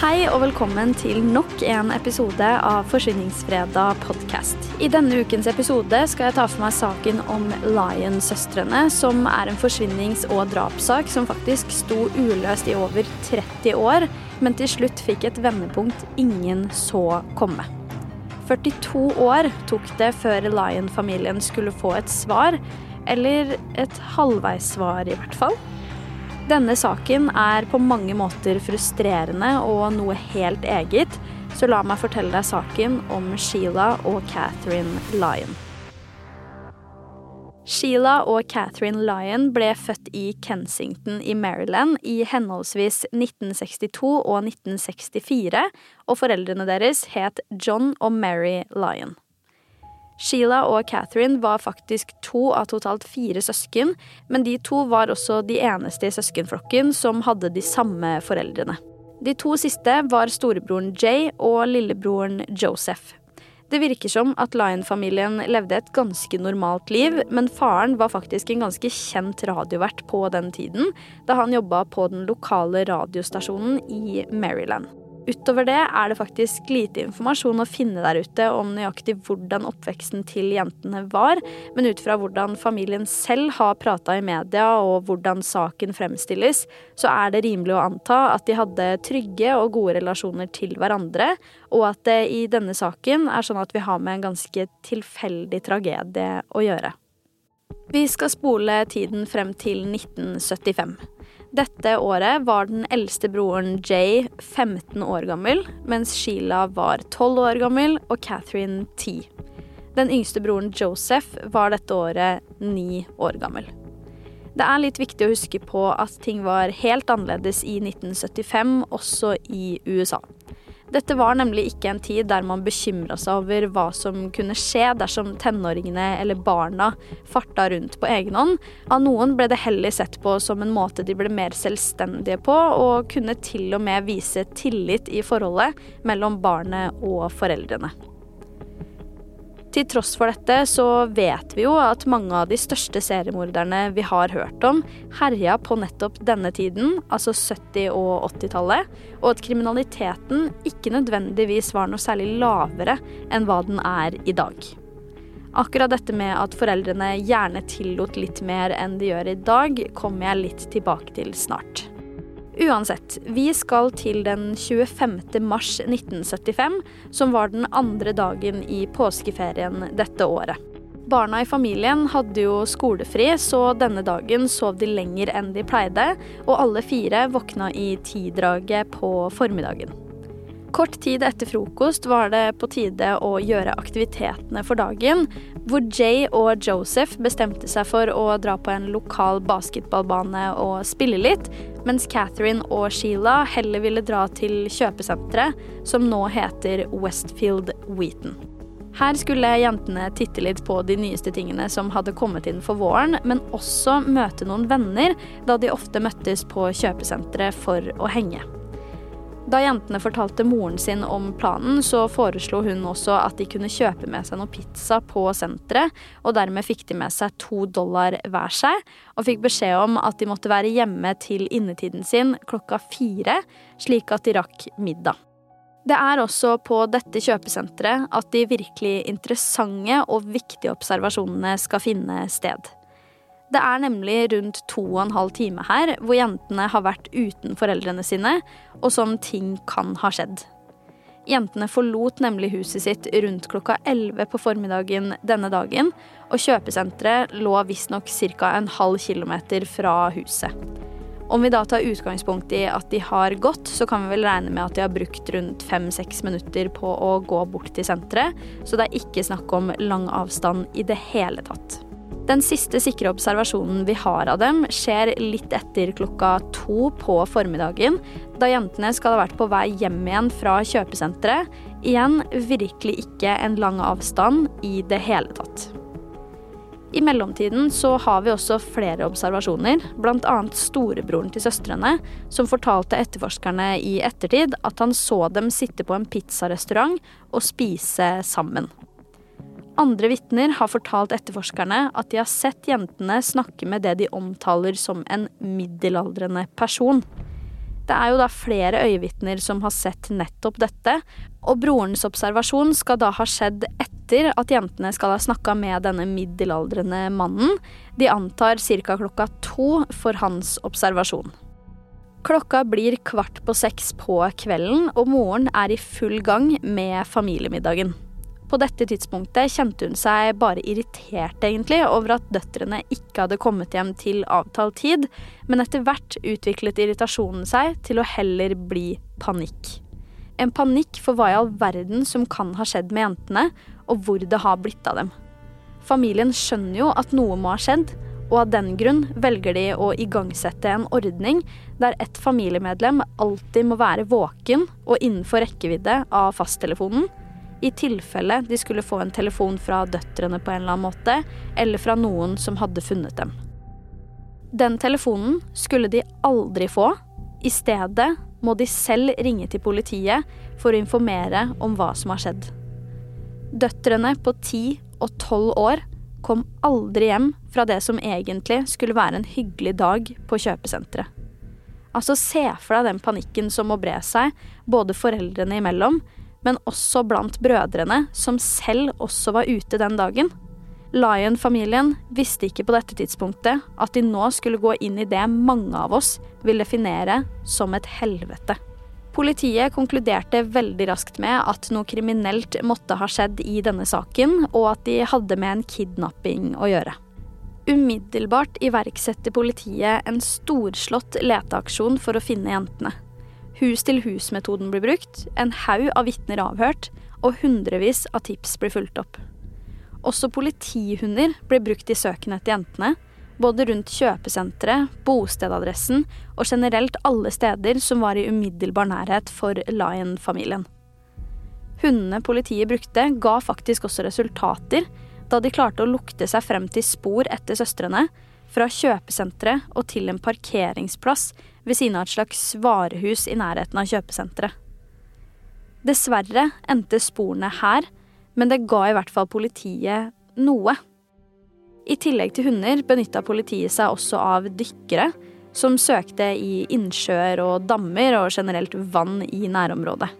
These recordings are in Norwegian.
Hei og velkommen til nok en episode av Forsvinningsfredag podkast. I denne ukens episode skal jeg ta for meg saken om Lion-søstrene, som er en forsvinnings- og drapssak som faktisk sto uløst i over 30 år, men til slutt fikk et vendepunkt ingen så komme. 42 år tok det før Lion-familien skulle få et svar, eller et halvveissvar i hvert fall. Denne saken er på mange måter frustrerende og noe helt eget, så la meg fortelle deg saken om Sheila og Catherine Lyon. Sheila og Catherine Lyon ble født i Kensington i Maryland i henholdsvis 1962 og 1964, og foreldrene deres het John og Mary Lyon. Sheila og Catherine var faktisk to av totalt fire søsken, men de to var også de eneste i søskenflokken som hadde de samme foreldrene. De to siste var storebroren Jay og lillebroren Joseph. Det virker som at Lion-familien levde et ganske normalt liv, men faren var faktisk en ganske kjent radiovert på den tiden, da han jobba på den lokale radiostasjonen i Maryland. Utover det er det faktisk lite informasjon å finne der ute om nøyaktig hvordan oppveksten til jentene var, men ut fra hvordan familien selv har prata i media og hvordan saken fremstilles, så er det rimelig å anta at de hadde trygge og gode relasjoner til hverandre, og at det i denne saken er sånn at vi har med en ganske tilfeldig tragedie å gjøre. Vi skal spole tiden frem til 1975. Dette året var den eldste broren Jay 15 år gammel, mens Sheila var 12 år gammel og Catherine 10. Den yngste broren Joseph var dette året 9 år gammel. Det er litt viktig å huske på at ting var helt annerledes i 1975, også i USA. Dette var nemlig ikke en tid der man bekymra seg over hva som kunne skje dersom tenåringene eller barna farta rundt på egen hånd. Av noen ble det heller sett på som en måte de ble mer selvstendige på, og kunne til og med vise tillit i forholdet mellom barnet og foreldrene. Til tross for dette så vet vi jo at mange av de største seriemorderne vi har hørt om, herja på nettopp denne tiden, altså 70- og 80-tallet, og at kriminaliteten ikke nødvendigvis var noe særlig lavere enn hva den er i dag. Akkurat dette med at foreldrene gjerne tillot litt mer enn de gjør i dag, kommer jeg litt tilbake til snart. Uansett, vi skal til den 25. mars 1975, som var den andre dagen i påskeferien dette året. Barna i familien hadde jo skolefri, så denne dagen sov de lenger enn de pleide, og alle fire våkna i tidraget på formiddagen. Kort tid etter frokost var det på tide å gjøre aktivitetene for dagen, hvor Jay og Joseph bestemte seg for å dra på en lokal basketballbane og spille litt, mens Catherine og Sheila heller ville dra til kjøpesenteret, som nå heter Westfield Wheaton. Her skulle jentene titte litt på de nyeste tingene som hadde kommet inn for våren, men også møte noen venner, da de ofte møttes på kjøpesenteret for å henge. Da jentene fortalte moren sin om planen, så foreslo hun også at de kunne kjøpe med seg noe pizza på senteret, og dermed fikk de med seg to dollar hver seg, og fikk beskjed om at de måtte være hjemme til innetiden sin klokka fire, slik at de rakk middag. Det er også på dette kjøpesenteret at de virkelig interessante og viktige observasjonene skal finne sted. Det er nemlig rundt to og en halv time her hvor jentene har vært uten foreldrene sine, og som ting kan ha skjedd. Jentene forlot nemlig huset sitt rundt klokka 11 på formiddagen denne dagen, og kjøpesenteret lå visstnok ca. en halv kilometer fra huset. Om vi da tar utgangspunkt i at de har gått, så kan vi vel regne med at de har brukt rundt fem-seks minutter på å gå bort til senteret, så det er ikke snakk om lang avstand i det hele tatt. Den siste sikre observasjonen vi har av dem, skjer litt etter klokka to på formiddagen, da jentene skal ha vært på vei hjem igjen fra kjøpesenteret. Igjen virkelig ikke en lang avstand i det hele tatt. I mellomtiden så har vi også flere observasjoner, bl.a. storebroren til søstrene, som fortalte etterforskerne i ettertid at han så dem sitte på en pizzarestaurant og spise sammen. Andre vitner har fortalt etterforskerne at de har sett jentene snakke med det de omtaler som en middelaldrende person. Det er jo da flere øyevitner som har sett nettopp dette, og brorens observasjon skal da ha skjedd etter at jentene skal ha snakka med denne middelaldrende mannen. De antar ca. klokka to for hans observasjon. Klokka blir kvart på seks på kvelden, og moren er i full gang med familiemiddagen. På dette tidspunktet kjente hun seg bare irritert egentlig over at døtrene ikke hadde kommet hjem til avtalt tid, men etter hvert utviklet irritasjonen seg til å heller bli panikk. En panikk for hva i all verden som kan ha skjedd med jentene, og hvor det har blitt av dem. Familien skjønner jo at noe må ha skjedd, og av den grunn velger de å igangsette en ordning der ett familiemedlem alltid må være våken og innenfor rekkevidde av fasttelefonen, i tilfelle de skulle få en telefon fra døtrene på en eller annen måte, eller fra noen som hadde funnet dem. Den telefonen skulle de aldri få. I stedet må de selv ringe til politiet for å informere om hva som har skjedd. Døtrene på ti og tolv år kom aldri hjem fra det som egentlig skulle være en hyggelig dag på kjøpesenteret. Altså, se for deg den panikken som må bre seg, både foreldrene imellom, men også blant brødrene, som selv også var ute den dagen. Lion-familien visste ikke på dette tidspunktet at de nå skulle gå inn i det mange av oss vil definere som et helvete. Politiet konkluderte veldig raskt med at noe kriminelt måtte ha skjedd i denne saken, og at de hadde med en kidnapping å gjøre. Umiddelbart iverksetter politiet en storslått leteaksjon for å finne jentene. Hus-til-hus-metoden blir brukt, en haug av vitner avhørt, og hundrevis av tips blir fulgt opp. Også politihunder blir brukt i søken etter jentene, både rundt kjøpesenteret, bostedadressen og generelt alle steder som var i umiddelbar nærhet for Lion-familien. Hundene politiet brukte, ga faktisk også resultater, da de klarte å lukte seg frem til spor etter søstrene, fra kjøpesenteret og til en parkeringsplass ved siden av et slags varehus i nærheten av kjøpesenteret. Dessverre endte sporene her, men det ga i hvert fall politiet noe. I tillegg til hunder benytta politiet seg også av dykkere, som søkte i innsjøer og dammer og generelt vann i nærområdet.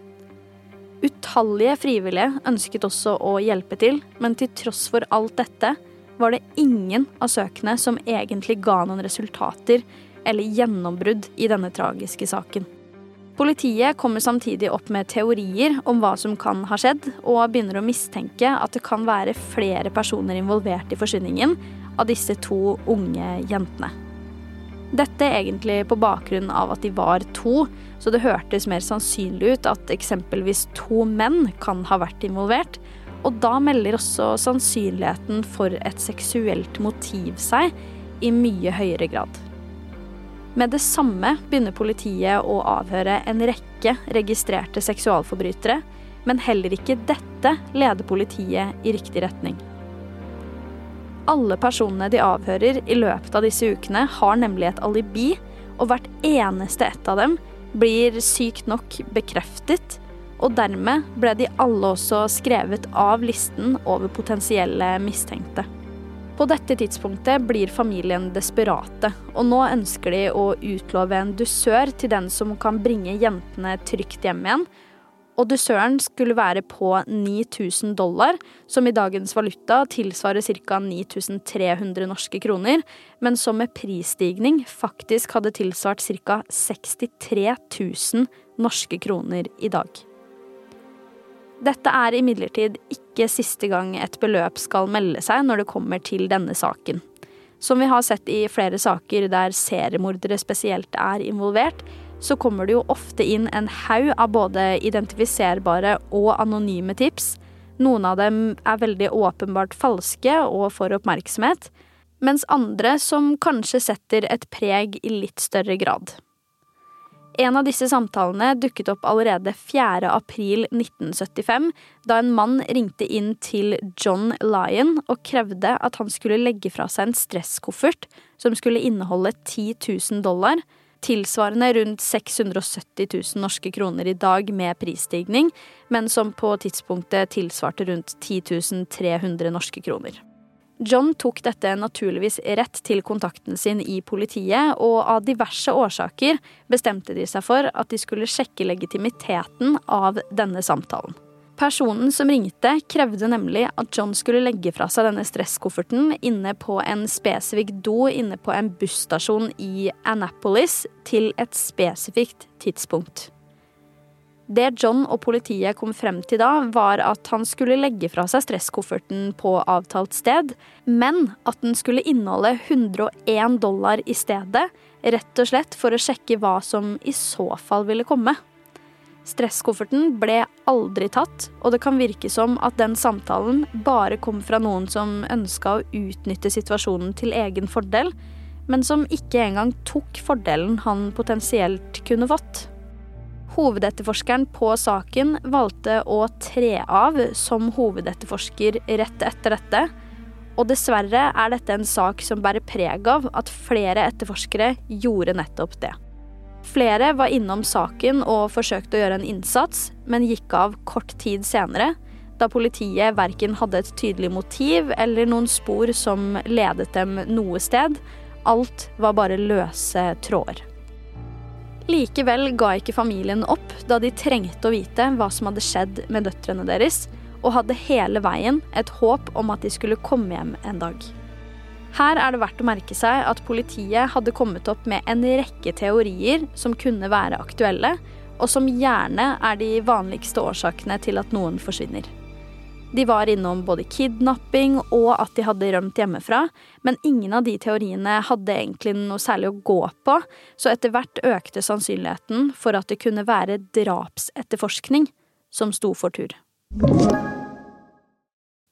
Utallige frivillige ønsket også å hjelpe til, men til tross for alt dette var det ingen av søkene som egentlig ga noen resultater eller gjennombrudd i denne tragiske saken. Politiet kommer samtidig opp med teorier om hva som kan ha skjedd, og begynner å mistenke at det kan være flere personer involvert i forsvinningen av disse to unge jentene. Dette egentlig på bakgrunn av at de var to, så det hørtes mer sannsynlig ut at eksempelvis to menn kan ha vært involvert, og da melder også sannsynligheten for et seksuelt motiv seg i mye høyere grad. Med det samme begynner politiet å avhøre en rekke registrerte seksualforbrytere, men heller ikke dette leder politiet i riktig retning. Alle personene de avhører i løpet av disse ukene, har nemlig et alibi, og hvert eneste ett av dem blir sykt nok bekreftet, og dermed ble de alle også skrevet av listen over potensielle mistenkte. På dette tidspunktet blir familien desperate, og nå ønsker de å utlove en dusør til den som kan bringe jentene trygt hjem igjen. Og dusøren skulle være på 9000 dollar, som i dagens valuta tilsvarer ca. 9300 norske kroner, men som med prisstigning faktisk hadde tilsvart ca. 63 000 norske kroner i dag. Dette er imidlertid ikke siste gang et beløp skal melde seg når det kommer til denne saken. Som vi har sett i flere saker der seriemordere spesielt er involvert, så kommer det jo ofte inn en haug av både identifiserbare og anonyme tips. Noen av dem er veldig åpenbart falske og får oppmerksomhet, mens andre som kanskje setter et preg i litt større grad. En av disse samtalene dukket opp allerede 4. april 1975, da en mann ringte inn til John Lyon og krevde at han skulle legge fra seg en stresskoffert som skulle inneholde 10 000 dollar, tilsvarende rundt 670 000 norske kroner i dag med prisstigning, men som på tidspunktet tilsvarte rundt 10 300 norske kroner. John tok dette naturligvis rett til kontakten sin i politiet, og av diverse årsaker bestemte de seg for at de skulle sjekke legitimiteten av denne samtalen. Personen som ringte, krevde nemlig at John skulle legge fra seg denne stresskofferten inne på en spesifikk do inne på en busstasjon i Annapolis til et spesifikt tidspunkt. Det John og politiet kom frem til da, var at han skulle legge fra seg stresskofferten på avtalt sted, men at den skulle inneholde 101 dollar i stedet, rett og slett for å sjekke hva som i så fall ville komme. Stresskofferten ble aldri tatt, og det kan virke som at den samtalen bare kom fra noen som ønska å utnytte situasjonen til egen fordel, men som ikke engang tok fordelen han potensielt kunne fått. Hovedetterforskeren på saken valgte å tre av som hovedetterforsker rett etter dette. Og dessverre er dette en sak som bærer preg av at flere etterforskere gjorde nettopp det. Flere var innom saken og forsøkte å gjøre en innsats, men gikk av kort tid senere, da politiet verken hadde et tydelig motiv eller noen spor som ledet dem noe sted. Alt var bare løse tråder. Likevel ga ikke familien opp da de trengte å vite hva som hadde skjedd med døtrene deres, og hadde hele veien et håp om at de skulle komme hjem en dag. Her er det verdt å merke seg at politiet hadde kommet opp med en rekke teorier som kunne være aktuelle, og som gjerne er de vanligste årsakene til at noen forsvinner. De var innom både kidnapping og at de hadde rømt hjemmefra, men ingen av de teoriene hadde egentlig noe særlig å gå på, så etter hvert økte sannsynligheten for at det kunne være drapsetterforskning som sto for tur.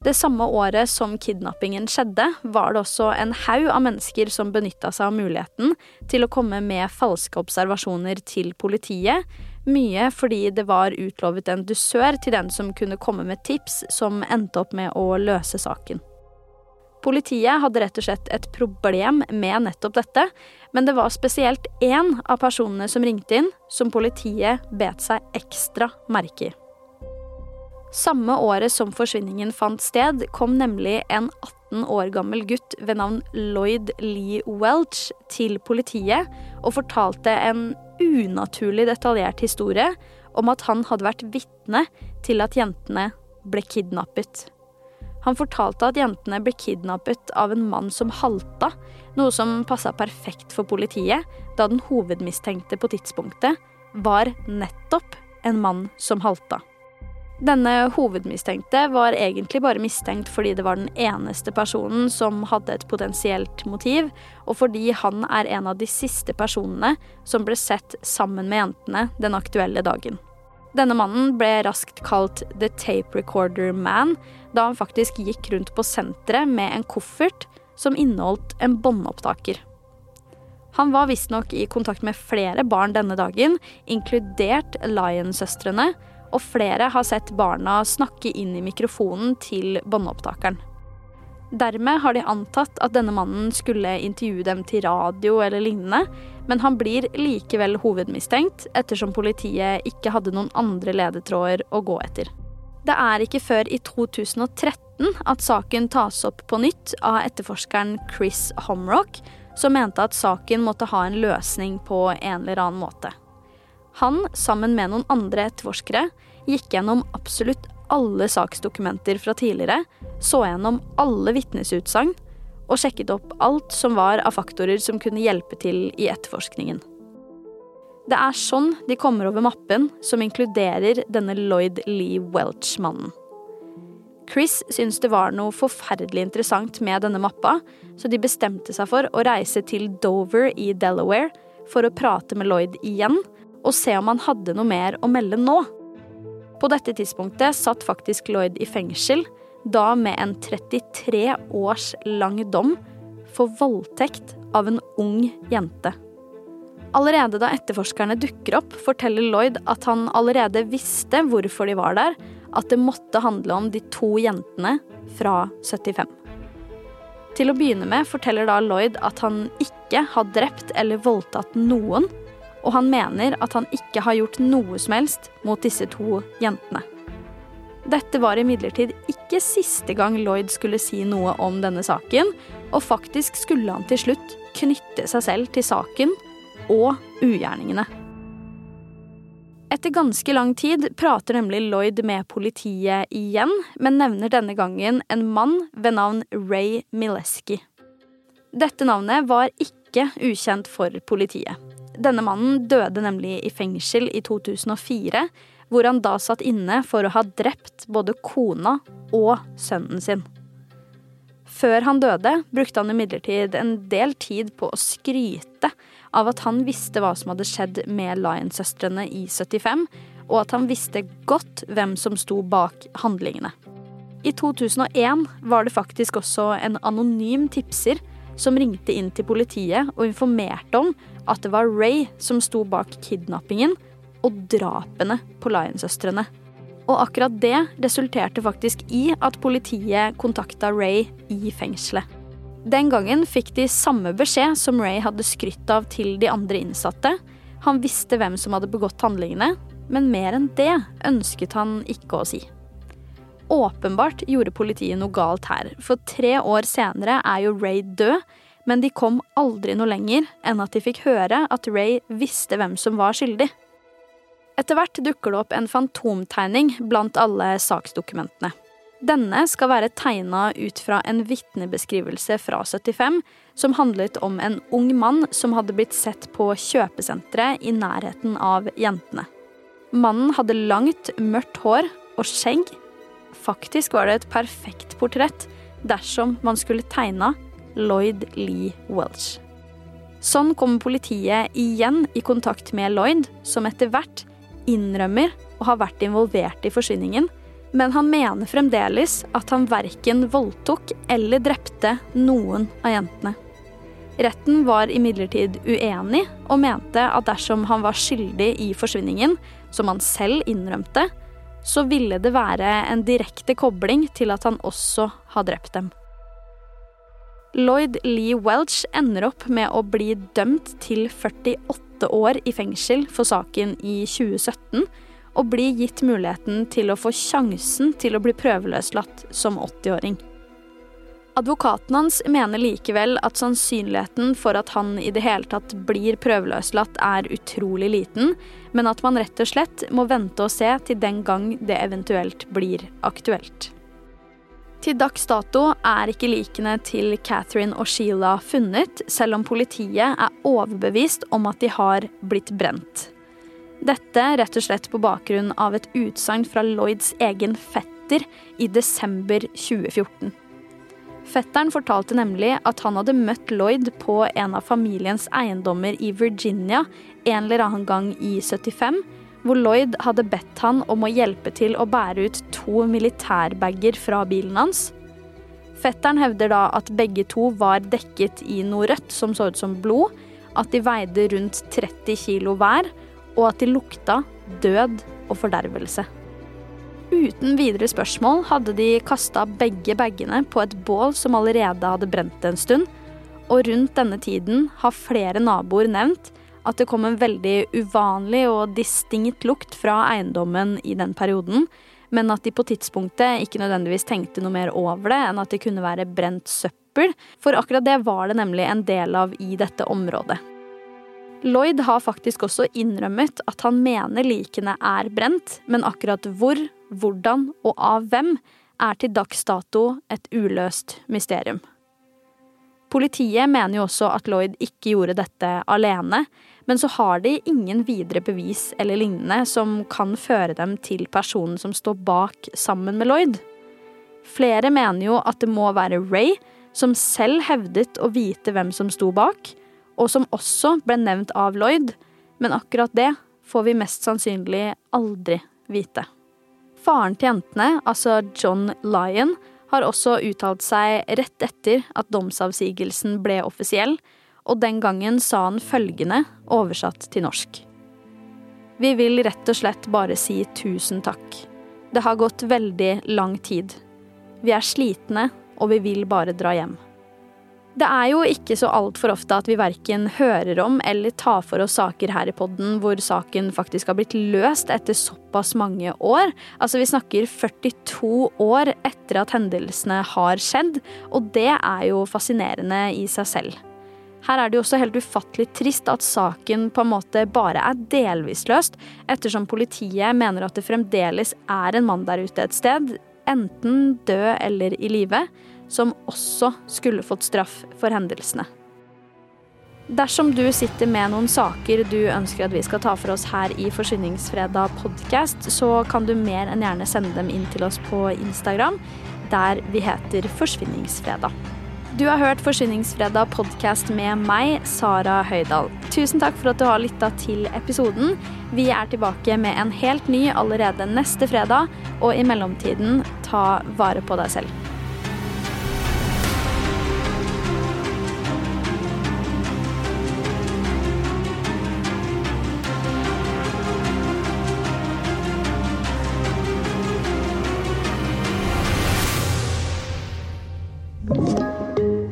Det samme året som kidnappingen skjedde, var det også en haug av mennesker som benytta seg av muligheten til å komme med falske observasjoner til politiet, mye fordi det var utlovet en dusør til den som kunne komme med tips som endte opp med å løse saken. Politiet hadde rett og slett et problem med nettopp dette, men det var spesielt én av personene som ringte inn, som politiet bet seg ekstra merke i. Samme året som forsvinningen fant sted, kom nemlig en 18 år gammel gutt ved navn Lloyd Lee Welch til politiet og fortalte en unaturlig detaljert historie om at han hadde vært vitne til at jentene ble kidnappet. Han fortalte at jentene ble kidnappet av en mann som halta, noe som passa perfekt for politiet, da den hovedmistenkte på tidspunktet var nettopp en mann som halta. Denne hovedmistenkte var egentlig bare mistenkt fordi det var den eneste personen som hadde et potensielt motiv, og fordi han er en av de siste personene som ble sett sammen med jentene den aktuelle dagen. Denne mannen ble raskt kalt The Tape Recorder Man, da han faktisk gikk rundt på senteret med en koffert som inneholdt en båndopptaker. Han var visstnok i kontakt med flere barn denne dagen, inkludert Lion-søstrene, og flere har sett barna snakke inn i mikrofonen til båndopptakeren. Dermed har de antatt at denne mannen skulle intervjue dem til radio eller lignende, men han blir likevel hovedmistenkt, ettersom politiet ikke hadde noen andre ledetråder å gå etter. Det er ikke før i 2013 at saken tas opp på nytt av etterforskeren Chris Homrock, som mente at saken måtte ha en løsning på en eller annen måte. Han, sammen med noen andre etterforskere, gikk gjennom absolutt alle saksdokumenter fra tidligere, så gjennom alle vitnesutsagn og sjekket opp alt som var av faktorer som kunne hjelpe til i etterforskningen. Det er sånn de kommer over mappen som inkluderer denne Lloyd Lee Welch-mannen. Chris syntes det var noe forferdelig interessant med denne mappa, så de bestemte seg for å reise til Dover i Delaware for å prate med Lloyd igjen og se om han hadde noe mer å melde nå. På dette tidspunktet satt faktisk Lloyd i fengsel, da med en 33 års lang dom for voldtekt av en ung jente. Allerede da etterforskerne dukker opp, forteller Lloyd at han allerede visste hvorfor de var der, at det måtte handle om de to jentene fra 75. Til å begynne med forteller da Lloyd at han ikke har drept eller voldtatt noen, og han mener at han ikke har gjort noe som helst mot disse to jentene. Dette var imidlertid ikke siste gang Lloyd skulle si noe om denne saken, og faktisk skulle han til slutt knytte seg selv til saken og ugjerningene. Etter ganske lang tid prater nemlig Lloyd med politiet igjen, men nevner denne gangen en mann ved navn Ray Mileski. Dette navnet var ikke ukjent for politiet. Denne mannen døde nemlig i fengsel i 2004, hvor han da satt inne for å ha drept både kona og sønnen sin. Før han døde, brukte han imidlertid en del tid på å skryte av at han visste hva som hadde skjedd med Lion-søstrene i 75, og at han visste godt hvem som sto bak handlingene. I 2001 var det faktisk også en anonym tipser som ringte inn til politiet og informerte om at det var Ray som sto bak kidnappingen og drapene på Lion-søstrene. Og akkurat det resulterte faktisk i at politiet kontakta Ray i fengselet. Den gangen fikk de samme beskjed som Ray hadde skrytt av til de andre innsatte. Han visste hvem som hadde begått handlingene, men mer enn det ønsket han ikke å si. Åpenbart gjorde politiet noe galt her, for tre år senere er jo Ray død, men de kom aldri noe lenger enn at de fikk høre at Ray visste hvem som var skyldig. Etter hvert dukker det opp en fantomtegning blant alle saksdokumentene. Denne skal være tegna ut fra en vitnebeskrivelse fra 75 som handlet om en ung mann som hadde blitt sett på kjøpesenteret i nærheten av jentene. Mannen hadde langt, mørkt hår og skjegg. Faktisk var det et perfekt portrett dersom man skulle tegna Lloyd Lee Welch. Sånn kommer politiet igjen i kontakt med Lloyd, som etter hvert innrømmer å ha vært involvert i forsvinningen, men han mener fremdeles at han verken voldtok eller drepte noen av jentene. Retten var imidlertid uenig og mente at dersom han var skyldig i forsvinningen, som han selv innrømte, så ville det være en direkte kobling til at han også har drept dem. Lloyd Lee Welch ender opp med å bli dømt til 48 år i fengsel for saken i 2017, og blir gitt muligheten til å få sjansen til å bli prøveløslatt som 80-åring. Advokaten hans mener likevel at sannsynligheten for at han i det hele tatt blir prøveløslatt er utrolig liten, men at man rett og slett må vente og se til den gang det eventuelt blir aktuelt. Til dags dato er ikke likene til Catherine og Sheila funnet, selv om politiet er overbevist om at de har blitt brent. Dette rett og slett på bakgrunn av et utsagn fra Lloyds egen fetter i desember 2014. Fetteren fortalte nemlig at han hadde møtt Lloyd på en av familiens eiendommer i Virginia en eller annen gang i 75, hvor Lloyd hadde bedt han om å hjelpe til å bære ut to militærbager fra bilen hans. Fetteren hevder da at begge to var dekket i noe rødt som så ut som blod, at de veide rundt 30 kilo hver, og at de lukta død og fordervelse. Uten videre spørsmål hadde de kasta begge bagene på et bål som allerede hadde brent en stund, og rundt denne tiden har flere naboer nevnt at det kom en veldig uvanlig og distinkt lukt fra eiendommen i den perioden, men at de på tidspunktet ikke nødvendigvis tenkte noe mer over det enn at det kunne være brent søppel, for akkurat det var det nemlig en del av i dette området. Lloyd har faktisk også innrømmet at han mener likene er brent, men akkurat hvor, hvordan og av hvem er til dags dato et uløst mysterium. Politiet mener jo også at Lloyd ikke gjorde dette alene, men så har de ingen videre bevis eller lignende som kan føre dem til personen som står bak sammen med Lloyd. Flere mener jo at det må være Ray, som selv hevdet å vite hvem som sto bak, og som også ble nevnt av Lloyd, men akkurat det får vi mest sannsynlig aldri vite. Faren til jentene, altså John Lyon, har også uttalt seg rett etter at domsavsigelsen ble offisiell, og den gangen sa han følgende, oversatt til norsk. Vi vil rett og slett bare si tusen takk. Det har gått veldig lang tid. Vi er slitne, og vi vil bare dra hjem. Det er jo ikke så altfor ofte at vi verken hører om eller tar for oss saker her i podden hvor saken faktisk har blitt løst etter såpass mange år. Altså Vi snakker 42 år etter at hendelsene har skjedd, og det er jo fascinerende i seg selv. Her er det jo også helt ufattelig trist at saken på en måte bare er delvis løst, ettersom politiet mener at det fremdeles er en mann der ute et sted, enten død eller i live, som også skulle fått straff for hendelsene. Dersom du sitter med noen saker du ønsker at vi skal ta for oss her i Forsyningsfredag podkast, så kan du mer enn gjerne sende dem inn til oss på Instagram, der vi heter Forsvinningsfredag. Du har hørt Forsyningsfredag podkast med meg, Sara Høydahl. Tusen takk for at du har lytta til episoden. Vi er tilbake med en helt ny allerede neste fredag, og i mellomtiden, ta vare på deg selv.